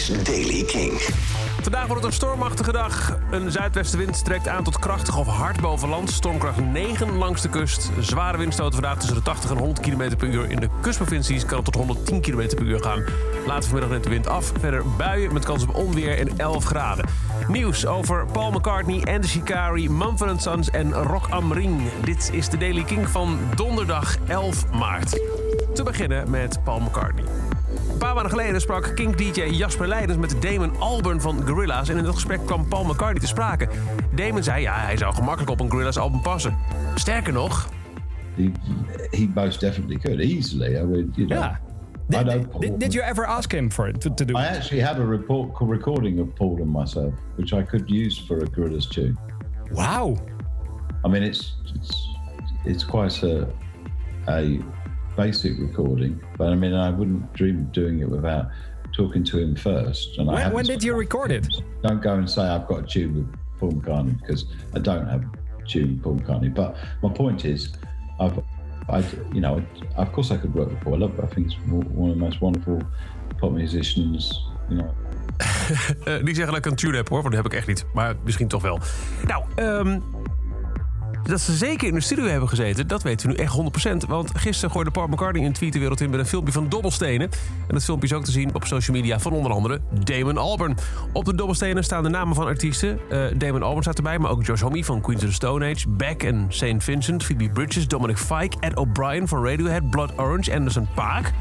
is Daily King. Vandaag wordt het een stormachtige dag. Een zuidwestenwind trekt aan tot krachtig of hard boven land. Stormkracht 9 langs de kust. Zware windstoten vandaag tussen de 80 en 100 km per uur. In de kustprovincies kan het tot 110 km per uur gaan. Later vanmiddag neemt de wind af. Verder buien met kans op onweer en 11 graden. Nieuws over Paul McCartney en de Shikari, Mumford Sons en Rock am Ring. Dit is de Daily King van donderdag 11 maart. Te beginnen met Paul McCartney. Een paar maanden geleden sprak Kink-DJ Jasper Leidens met Damon Albarn van Gorillaz. En in dat gesprek kwam Paul McCartney te sprake. Damon zei ja, hij zou gemakkelijk op een Gorillaz album passen. Sterker nog... He, he most definitely could, easily. I mean, you know. Yeah. Did, you ever ask him for it to, to do I it? actually have a report, recording of Paul and myself, which I could use for a Gorillaz tune. Wow. I mean, it's it's it's quite a a basic recording, but I mean, I wouldn't dream of doing it without talking to him first. And I When, haven't when did you record it? Don't go and say I've got a tune with Paul McCartney because I don't have a tune with Paul McCartney. But my point is, I've, I, you know, of course I could work with Paul. I love. I think he's one of the most wonderful pop musicians. You know, Eh, niet zeggen dat ik een tune heb hoor, want dat heb ik echt niet. Maar misschien toch wel. Nou, ehm, dat ze zeker in de studio hebben gezeten, dat weten we nu echt 100%. Want gisteren gooide Paul McCartney een tweet de wereld in met een filmpje van dobbelstenen. En dat filmpje is ook te zien op social media van onder andere Damon Albarn. Op de dobbelstenen staan de namen van artiesten. Eh, Damon Albarn staat erbij, maar ook Josh Homme van Queens of the Stone Age, Beck en St. Vincent, Phoebe Bridges, Dominic Fike, Ed O'Brien van Radiohead, Blood Orange, Anderson Paak.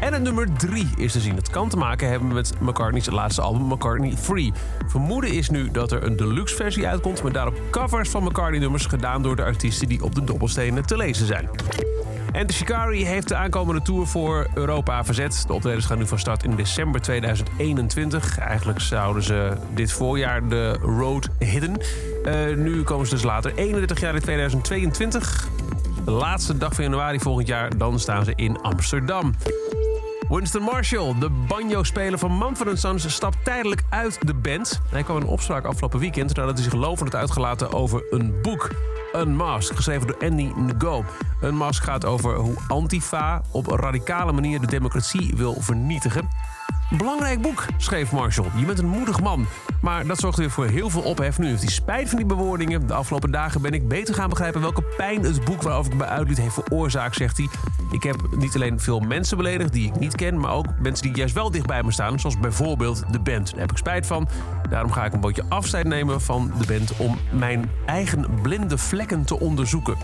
En het nummer 3 is te zien. Dat kan te maken hebben met McCartney's laatste album, McCartney 3. Vermoeden is nu dat er een deluxe versie uitkomt... met daarop covers van McCartney-nummers gedaan door de artiesten... die op de dobbelstenen te lezen zijn. En de Shikari heeft de aankomende tour voor Europa verzet. De optredens gaan nu van start in december 2021. Eigenlijk zouden ze dit voorjaar de road hidden. Eh, nu komen ze dus later, 31 jaar in 2022. De laatste dag van januari volgend jaar, dan staan ze in Amsterdam. Winston Marshall, de banjo-speler van Mumford Sons, stapt tijdelijk uit de band. Hij kwam in opspraak afgelopen weekend nadat hij zich lovend had uitgelaten over een boek. Unmasked, geschreven door Andy Ngo. Unmasked gaat over hoe Antifa op een radicale manier de democratie wil vernietigen. Belangrijk boek, schreef Marshall. Je bent een moedig man. Maar dat zorgde weer voor heel veel ophef. Nu heeft hij spijt van die bewoordingen. De afgelopen dagen ben ik beter gaan begrijpen welke pijn het boek waarover ik me uitliet heeft veroorzaakt, zegt hij. Ik heb niet alleen veel mensen beledigd die ik niet ken, maar ook mensen die juist wel dicht bij me staan. Zoals bijvoorbeeld de band. Daar heb ik spijt van. Daarom ga ik een beetje afscheid nemen van de band om mijn eigen blinde vlekken te onderzoeken.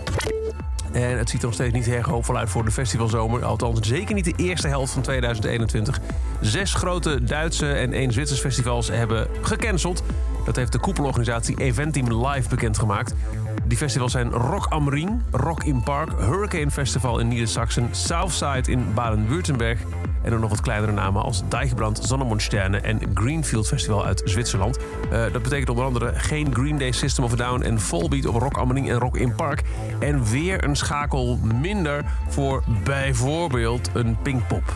En het ziet er nog steeds niet erg hoopvol uit voor de festivalzomer. Althans, zeker niet de eerste helft van 2021. Zes grote Duitse en één Zwitsers festivals hebben gecanceld. Dat heeft de koepelorganisatie Eventim Live bekendgemaakt. Die festivals zijn Rock am Ring, Rock in Park, Hurricane Festival in Niedersachsen, Southside in Baden-Württemberg en ook nog wat kleinere namen als Deichbrand, Zonnemonsterne en Greenfield Festival uit Zwitserland. Eh, dat betekent onder andere geen Green Day System of Down en Volbeat op Rock am Ring en Rock in Park. En weer een schakel minder voor bijvoorbeeld een Pinkpop.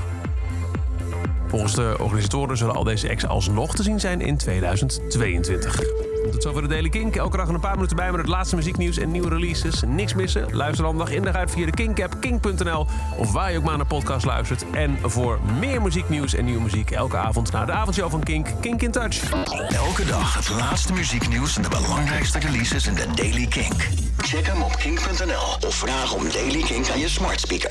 Volgens de organisatoren zullen al deze acts alsnog te zien zijn in 2022. Tot zover de Daily Kink. Elke dag een paar minuten bij met het laatste muzieknieuws en nieuwe releases. Niks missen. Luister dan dag in dag uit via de Kink-app, kink.nl... of waar je ook maar naar podcast luistert. En voor meer muzieknieuws en nieuwe muziek... elke avond naar de avondshow van Kink, Kink in Touch. Elke dag het laatste muzieknieuws en de belangrijkste releases in de Daily King. Check hem op kink.nl of vraag om Daily King aan je smart speaker.